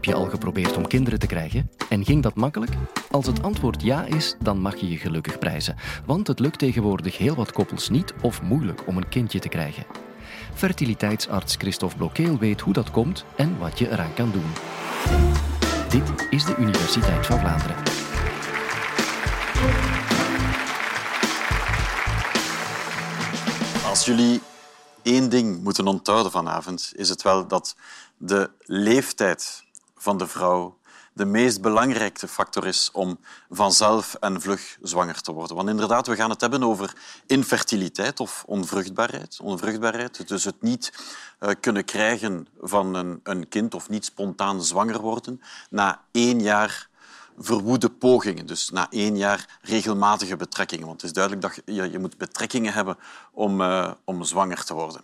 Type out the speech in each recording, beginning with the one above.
Heb je al geprobeerd om kinderen te krijgen? En ging dat makkelijk? Als het antwoord ja is, dan mag je je gelukkig prijzen. Want het lukt tegenwoordig heel wat koppels niet of moeilijk om een kindje te krijgen. Fertiliteitsarts Christophe Blokkeel weet hoe dat komt en wat je eraan kan doen. Dit is de Universiteit van Vlaanderen. Als jullie één ding moeten onthouden vanavond, is het wel dat de leeftijd van de vrouw de meest belangrijke factor is om vanzelf en vlug zwanger te worden. Want inderdaad, we gaan het hebben over infertiliteit of onvruchtbaarheid. Onvruchtbaarheid, dus het niet uh, kunnen krijgen van een, een kind of niet spontaan zwanger worden na één jaar verwoede pogingen. Dus na één jaar regelmatige betrekkingen. Want het is duidelijk dat je, je moet betrekkingen hebben om, uh, om zwanger te worden.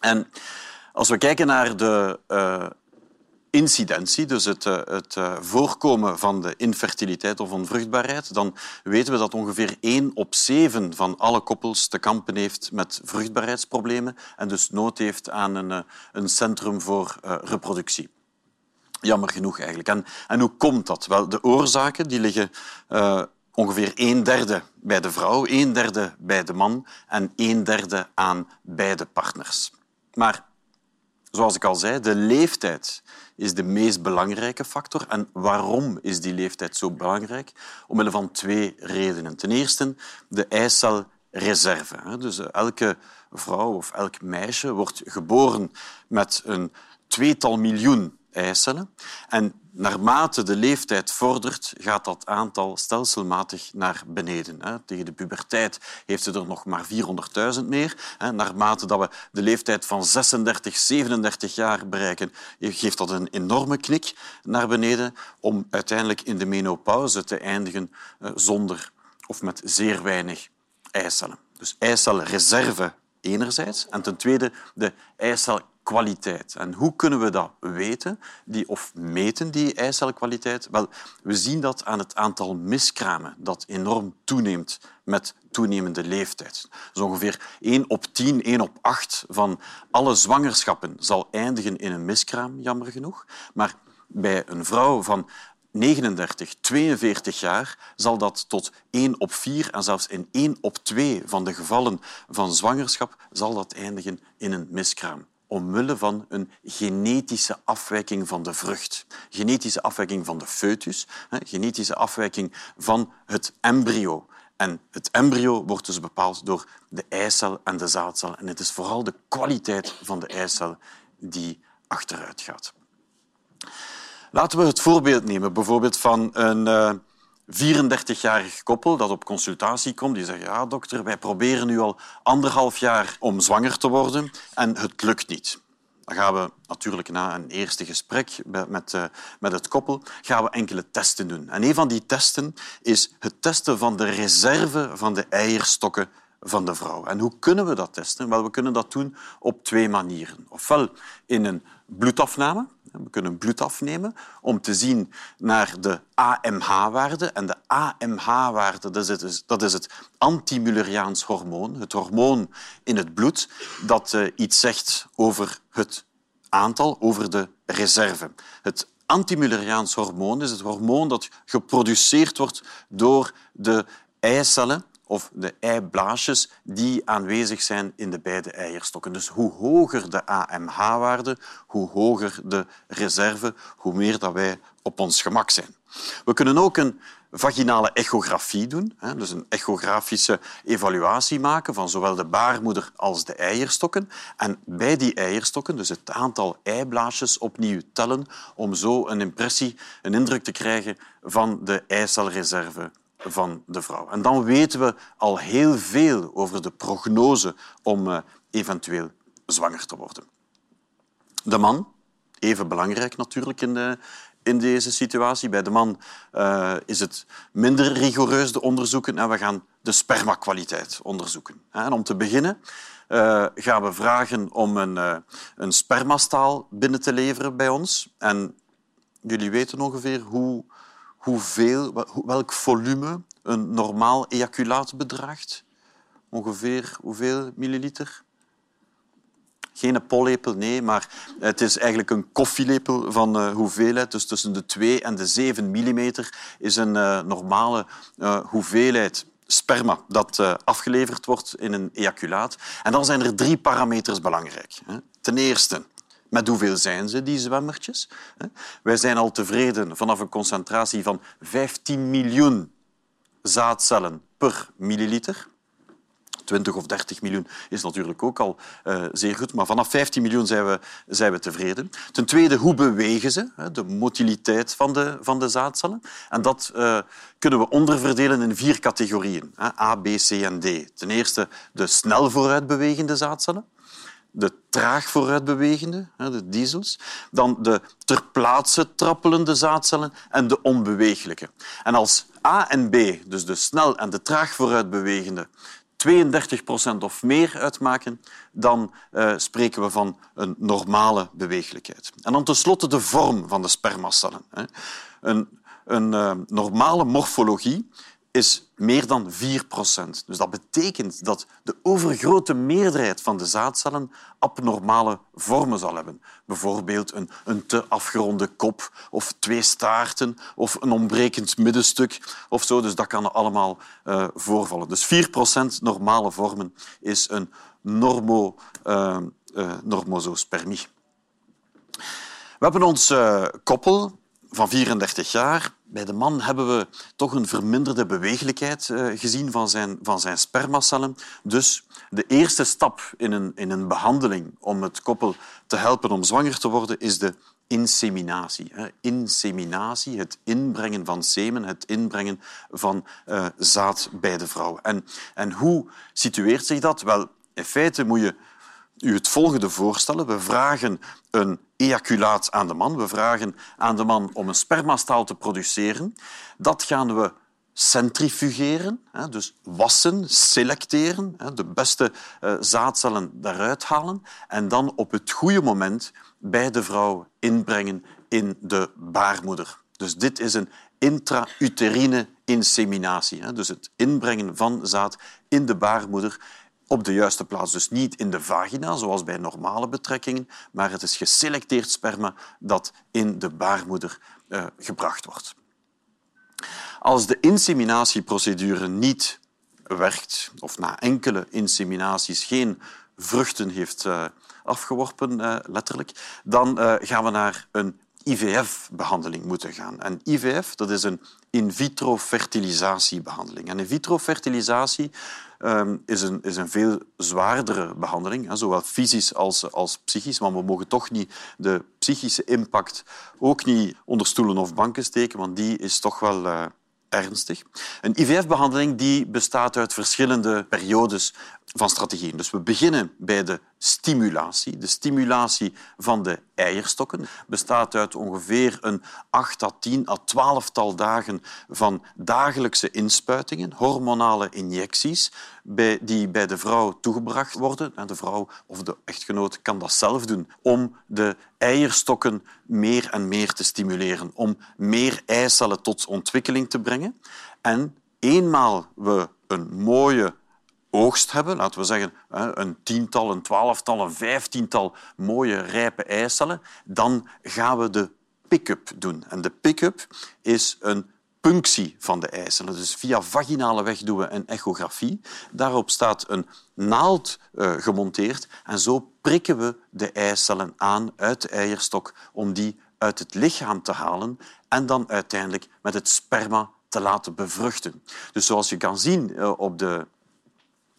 En als we kijken naar de uh, incidentie, dus het, uh, het voorkomen van de infertiliteit of onvruchtbaarheid, dan weten we dat ongeveer 1 op 7 van alle koppels te kampen heeft met vruchtbaarheidsproblemen en dus nood heeft aan een, een centrum voor reproductie. Jammer genoeg eigenlijk. En, en hoe komt dat? Wel, de oorzaken die liggen ongeveer een derde bij de vrouw, een derde bij de man en een derde aan beide partners. Maar zoals ik al zei, de leeftijd is de meest belangrijke factor. En waarom is die leeftijd zo belangrijk? Omwille van twee redenen. Ten eerste de eicelreserve. Dus elke vrouw of elk meisje wordt geboren met een tweetal miljoen eicellen. En naarmate de leeftijd vordert, gaat dat aantal stelselmatig naar beneden. Tegen de puberteit heeft ze er nog maar 400.000 meer. Naarmate dat we de leeftijd van 36, 37 jaar bereiken, geeft dat een enorme knik naar beneden om uiteindelijk in de menopauze te eindigen eh, zonder of met zeer weinig eicellen. Dus eicelreserve enerzijds en ten tweede de eicel kwaliteit. En hoe kunnen we dat weten die, of meten, die eicelkwaliteit? Wel, we zien dat aan het aantal miskramen dat enorm toeneemt met toenemende leeftijd. Dus ongeveer 1 op 10, 1 op 8 van alle zwangerschappen zal eindigen in een miskraam, jammer genoeg. Maar bij een vrouw van 39, 42 jaar zal dat tot 1 op 4 en zelfs in 1 op 2 van de gevallen van zwangerschap zal dat eindigen in een miskraam omwille van een genetische afwijking van de vrucht. Genetische afwijking van de foetus, genetische afwijking van het embryo. En het embryo wordt dus bepaald door de eicel en de zaadcel. En het is vooral de kwaliteit van de eicel die achteruit gaat. Laten we het voorbeeld nemen bijvoorbeeld van een uh, 34-jarig koppel dat op consultatie komt. Die zegt, ja dokter, wij proberen nu al anderhalf jaar om zwanger te worden en het lukt niet. Dan gaan we natuurlijk na een eerste gesprek met, uh, met het koppel gaan we enkele testen doen. En een van die testen is het testen van de reserve van de eierstokken van de vrouw. En hoe kunnen we dat testen? Wel, we kunnen dat doen op twee manieren. Ofwel in een bloedafname, we kunnen bloed afnemen om te zien naar de AMH-waarde. En de AMH-waarde dat is het, het antimulleriaans hormoon, het hormoon in het bloed dat uh, iets zegt over het aantal, over de reserve. Het antimulleriaans hormoon is het hormoon dat geproduceerd wordt door de eicellen of de eiblaasjes die aanwezig zijn in de beide eierstokken. Dus hoe hoger de AMH-waarde, hoe hoger de reserve, hoe meer dat wij op ons gemak zijn. We kunnen ook een vaginale echografie doen, dus een echografische evaluatie maken van zowel de baarmoeder als de eierstokken. En bij die eierstokken dus het aantal eiblaasjes opnieuw tellen om zo een impressie, een indruk te krijgen van de eicelreserve van de vrouw. En dan weten we al heel veel over de prognose om uh, eventueel zwanger te worden. De man, even belangrijk natuurlijk in, de, in deze situatie. Bij de man uh, is het minder rigoureus de onderzoeken en we gaan de spermakwaliteit onderzoeken. En om te beginnen gaan we vragen om een, een spermastaal binnen te leveren bij ons. En jullie weten ongeveer hoe hoeveel, welk volume een normaal ejaculaat bedraagt? Ongeveer hoeveel milliliter? geen pollepel, nee, maar het is eigenlijk een koffielepel van uh, hoeveelheid. Dus tussen de 2 en de 7 millimeter is een uh, normale uh, hoeveelheid sperma dat afgeleverd wordt in een ejaculaat. En dan zijn er drie parameters belangrijk. Ten eerste, met hoeveel zijn ze, die zwemmertjes? Wij zijn al tevreden vanaf een concentratie van 15 miljoen zaadcellen per milliliter. 20 of 30 miljoen is natuurlijk ook al uh, zeer goed. Maar vanaf 15 miljoen zijn we, zijn we tevreden. Ten tweede, hoe bewegen ze? De motiliteit van de, van de zaadcellen. En dat uh, kunnen we onderverdelen in vier categorieën. A, B, C en D. Ten eerste de snel vooruitbewegende zaadcellen de traag vooruitbewegende, de diesels, dan de ter plaatse trappelende zaadcellen en de onbewegelijke. En als A en B, dus de snel en de traag vooruitbewegende, 32 procent of meer uitmaken, dan uh, spreken we van een normale beweeglijkheid. En dan tenslotte de vorm van de spermacellen. Een, een uh, normale morfologie is meer dan 4 procent. Dus dat betekent dat de overgrote meerderheid van de zaadcellen abnormale vormen zal hebben. Bijvoorbeeld een, een te afgeronde kop of twee staarten of een ontbrekend middenstuk of zo. Dus dat kan allemaal uh, voorvallen. Dus 4 procent normale vormen is een normo, uh, uh, normosospermie. We hebben ons koppel van 34 jaar. Bij de man hebben we toch een verminderde bewegelijkheid uh, gezien van zijn, van zijn spermacellen. Dus de eerste stap in een, in een behandeling om het koppel te helpen om zwanger te worden, is de inseminatie. Inseminatie, het inbrengen van semen, het inbrengen van uh, zaad bij de vrouw. En, en hoe situeert zich dat? Wel, in feite moet je u het volgende voorstellen. We vragen een ejaculaat aan de man. We vragen aan de man om een spermastaal te produceren. Dat gaan we centrifugeren, dus wassen, selecteren, de beste eh, zaadcellen daaruit halen en dan op het goede moment bij de vrouw inbrengen in de baarmoeder. Dus dit is een intrauterine inseminatie, dus het inbrengen van zaad in de baarmoeder op de juiste plaats. Dus niet in de vagina, zoals bij normale betrekkingen, maar het is geselecteerd sperma dat in de baarmoeder uh, gebracht wordt. Als de inseminatieprocedure niet werkt, of na enkele inseminaties geen vruchten heeft uh, afgeworpen, uh, letterlijk, dan gaan we naar een IVF-behandeling moeten gaan. En IVF dat is een in vitro fertilisatiebehandeling. En in vitro fertilisatie um, is, een, is een veel zwaardere behandeling, zowel fysisch als, als psychisch. Maar we mogen toch niet de psychische impact ook niet onder stoelen of banken steken, want die is toch wel uh, ernstig. Een IVF-behandeling die bestaat uit verschillende periodes van strategieën. Dus we beginnen bij de stimulatie. De stimulatie van de eierstokken bestaat uit ongeveer een 8 à 10 à 12 tal dagen van dagelijkse inspuitingen, hormonale injecties, die bij de vrouw toegebracht worden. De vrouw of de echtgenoot kan dat zelf doen om de eierstokken meer en meer te stimuleren, om meer eicellen tot ontwikkeling te brengen. En eenmaal we een mooie oogst hebben, laten we zeggen een tiental, een twaalftal, een vijftiental mooie rijpe eicellen, dan gaan we de pick-up doen. En de pick-up is een punctie van de eicellen. Dus via vaginale weg doen we een echografie. Daarop staat een naald uh, gemonteerd en zo prikken we de eicellen aan uit de eierstok om die uit het lichaam te halen en dan uiteindelijk met het sperma te laten bevruchten. Dus zoals je kan zien uh, op de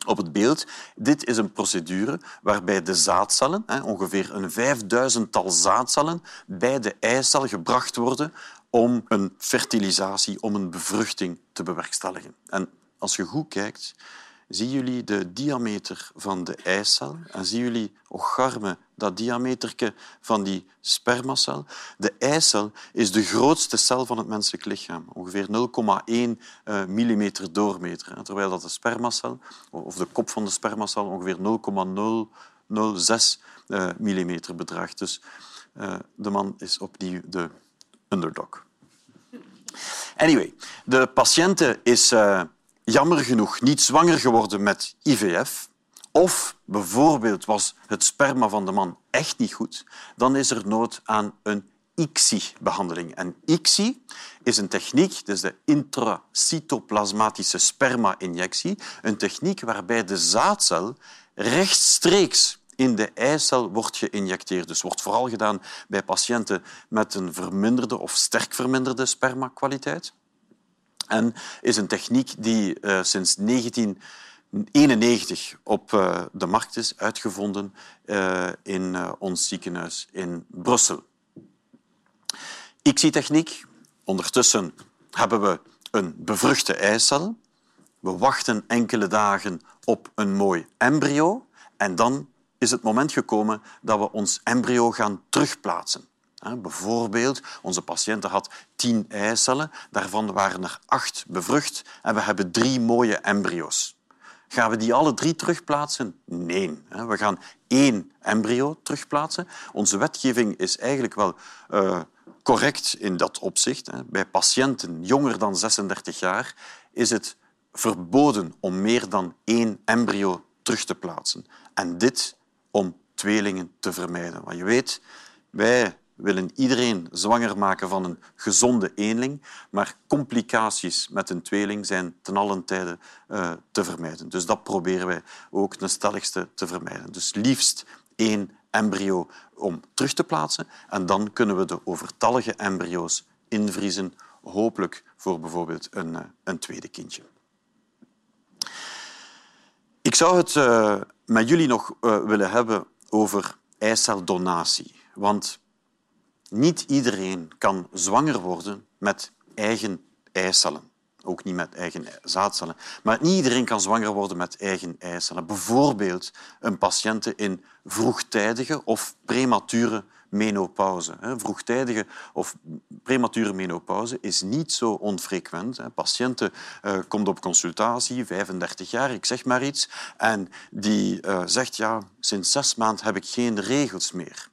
op het beeld. Dit is een procedure waarbij de zaadcellen, ongeveer een vijfduizendtal zaadcellen, bij de eicel gebracht worden om een fertilisatie, om een bevruchting te bewerkstelligen. En als je goed kijkt, zien jullie de diameter van de eicel en zien jullie, ocharme, dat diameter van die spermacel. De eicel is de grootste cel van het menselijk lichaam, ongeveer 0,1 uh, mm doormeter, terwijl dat de spermacel, of de kop van de spermacel, ongeveer 0,006 uh, mm bedraagt. Dus uh, de man is opnieuw de underdog. Anyway, de patiënte is jammer genoeg niet zwanger geworden met IVF, of bijvoorbeeld was het sperma van de man echt niet goed, dan is er nood aan een ICSI-behandeling. En ICSI is een techniek, dus de intracytoplasmatische sperma-injectie, een techniek waarbij de zaadcel rechtstreeks in de eicel wordt geïnjecteerd. Dus wordt vooral gedaan bij patiënten met een verminderde of sterk verminderde spermakwaliteit. En is een techniek die uh, sinds 1991 op uh, de markt is uitgevonden uh, in ons ziekenhuis in Brussel. ICSI-techniek. Ondertussen hebben we een bevruchte eicel. We wachten enkele dagen op een mooi embryo en dan is het moment gekomen dat we ons embryo gaan terugplaatsen. Bijvoorbeeld, onze patiënte had tien eicellen, daarvan waren er acht bevrucht en we hebben drie mooie embryo's. Gaan we die alle drie terugplaatsen? Nee. We gaan één embryo terugplaatsen. Onze wetgeving is eigenlijk wel uh, correct in dat opzicht. Bij patiënten jonger dan 36 jaar is het verboden om meer dan één embryo terug te plaatsen. En dit om tweelingen te vermijden. Want je weet, wij willen iedereen zwanger maken van een gezonde eenling, maar complicaties met een tweeling zijn ten allen tijde uh, te vermijden. Dus dat proberen wij ook ten stelligste te vermijden. Dus liefst één embryo om terug te plaatsen en dan kunnen we de overtallige embryo's invriezen, hopelijk voor bijvoorbeeld een, uh, een tweede kindje. Ik zou het uh, met jullie nog willen hebben over eiceldonatie. Want niet iedereen kan zwanger worden met eigen eicellen. Ook niet met eigen zaadcellen. Maar niet iedereen kan zwanger worden met eigen eicellen. Bijvoorbeeld een patiënte in vroegtijdige of premature menopauze. Vroegtijdige of premature menopauze is niet zo onfrequent. Patiënte uh, komt op consultatie, 35 jaar, ik zeg maar iets, en die uh, zegt ja, sinds zes maanden heb ik geen regels meer.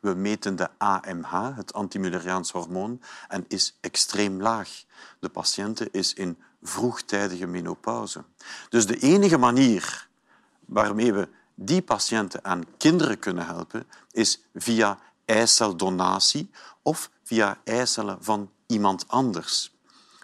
We meten de AMH, het antimulleriaans hormoon, en is extreem laag. De patiënte is in vroegtijdige menopauze. Dus de enige manier waarmee we die patiënten aan kinderen kunnen helpen, is via eiceldonatie of via eicellen van iemand anders.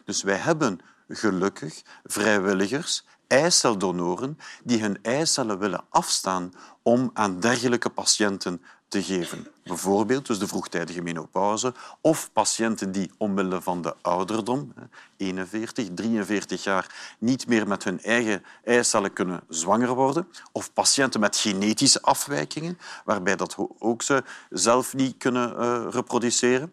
Dus wij hebben gelukkig vrijwilligers, eiceldonoren, die hun eicellen willen afstaan om aan dergelijke patiënten te geven. Bijvoorbeeld dus de vroegtijdige menopauze of patiënten die omwille van de ouderdom, 41, 43 jaar, niet meer met hun eigen eicellen kunnen zwanger worden. Of patiënten met genetische afwijkingen, waarbij dat ook ze zelf niet kunnen uh, reproduceren.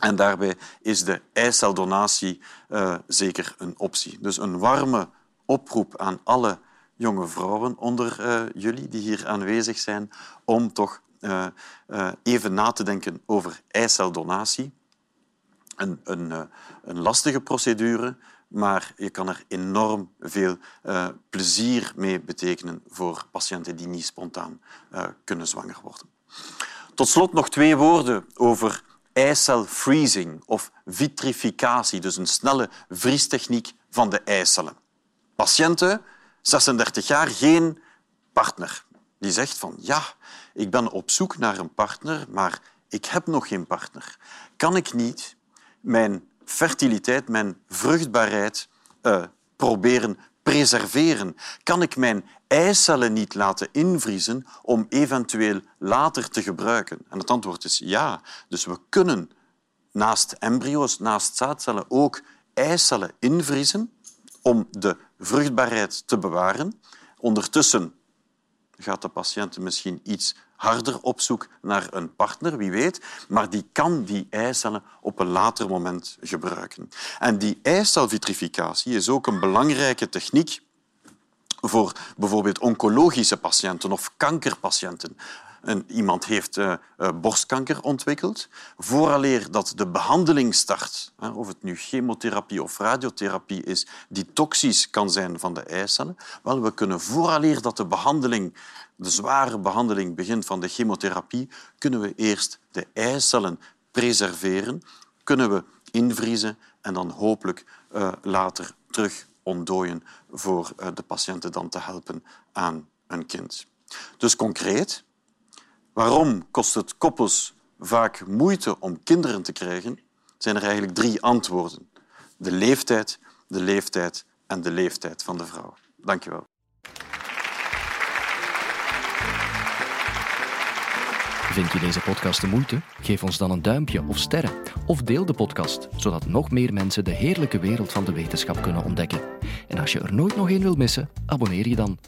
En daarbij is de eiceldonatie uh, zeker een optie. Dus een warme oproep aan alle jonge vrouwen onder uh, jullie die hier aanwezig zijn om toch uh, uh, even na te denken over eiceldonatie. Een, een, uh, een lastige procedure, maar je kan er enorm veel plezier mee betekenen voor patiënten die niet spontaan kunnen zwanger worden. Tot slot nog twee woorden over eicelfreezing of vitrificatie, dus een snelle vriestechniek van de eicellen. Patiënten, 36 jaar, geen partner. Die zegt van ja, ik ben op zoek naar een partner, maar ik heb nog geen partner. Kan ik niet mijn fertiliteit, mijn vruchtbaarheid uh, proberen preserveren? Kan ik mijn eicellen niet laten invriezen om eventueel later te gebruiken? En het antwoord is ja. Dus we kunnen naast embryo's, naast zaadcellen ook eicellen invriezen om de vruchtbaarheid te bewaren. Ondertussen gaat de patiënt misschien iets harder op zoek naar een partner, wie weet, maar die kan die eicellen op een later moment gebruiken. En die eicelvitrificatie is ook een belangrijke techniek voor bijvoorbeeld oncologische patiënten of kankerpatiënten een, iemand heeft uh, uh, borstkanker ontwikkeld, vooraleer dat de behandeling start, hè, of het nu chemotherapie of radiotherapie is, die toxisch kan zijn van de eicellen, wel, we kunnen vooraleer dat de behandeling, de zware behandeling begint van de chemotherapie, kunnen we eerst de eicellen preserveren, kunnen we invriezen en dan hopelijk uh, later terug ontdooien voor eh, de patiënten dan te helpen aan een kind. Dus concreet, waarom kost het koppels vaak moeite om kinderen te krijgen? Zijn er eigenlijk drie antwoorden. De leeftijd, de leeftijd en de leeftijd van de vrouw. Dank je wel. Vind je deze podcast de moeite? Geef ons dan een duimpje of sterren. Of deel de podcast, zodat nog meer mensen de heerlijke wereld van de wetenschap kunnen ontdekken. En als je er nooit nog één wil missen, abonneer je dan.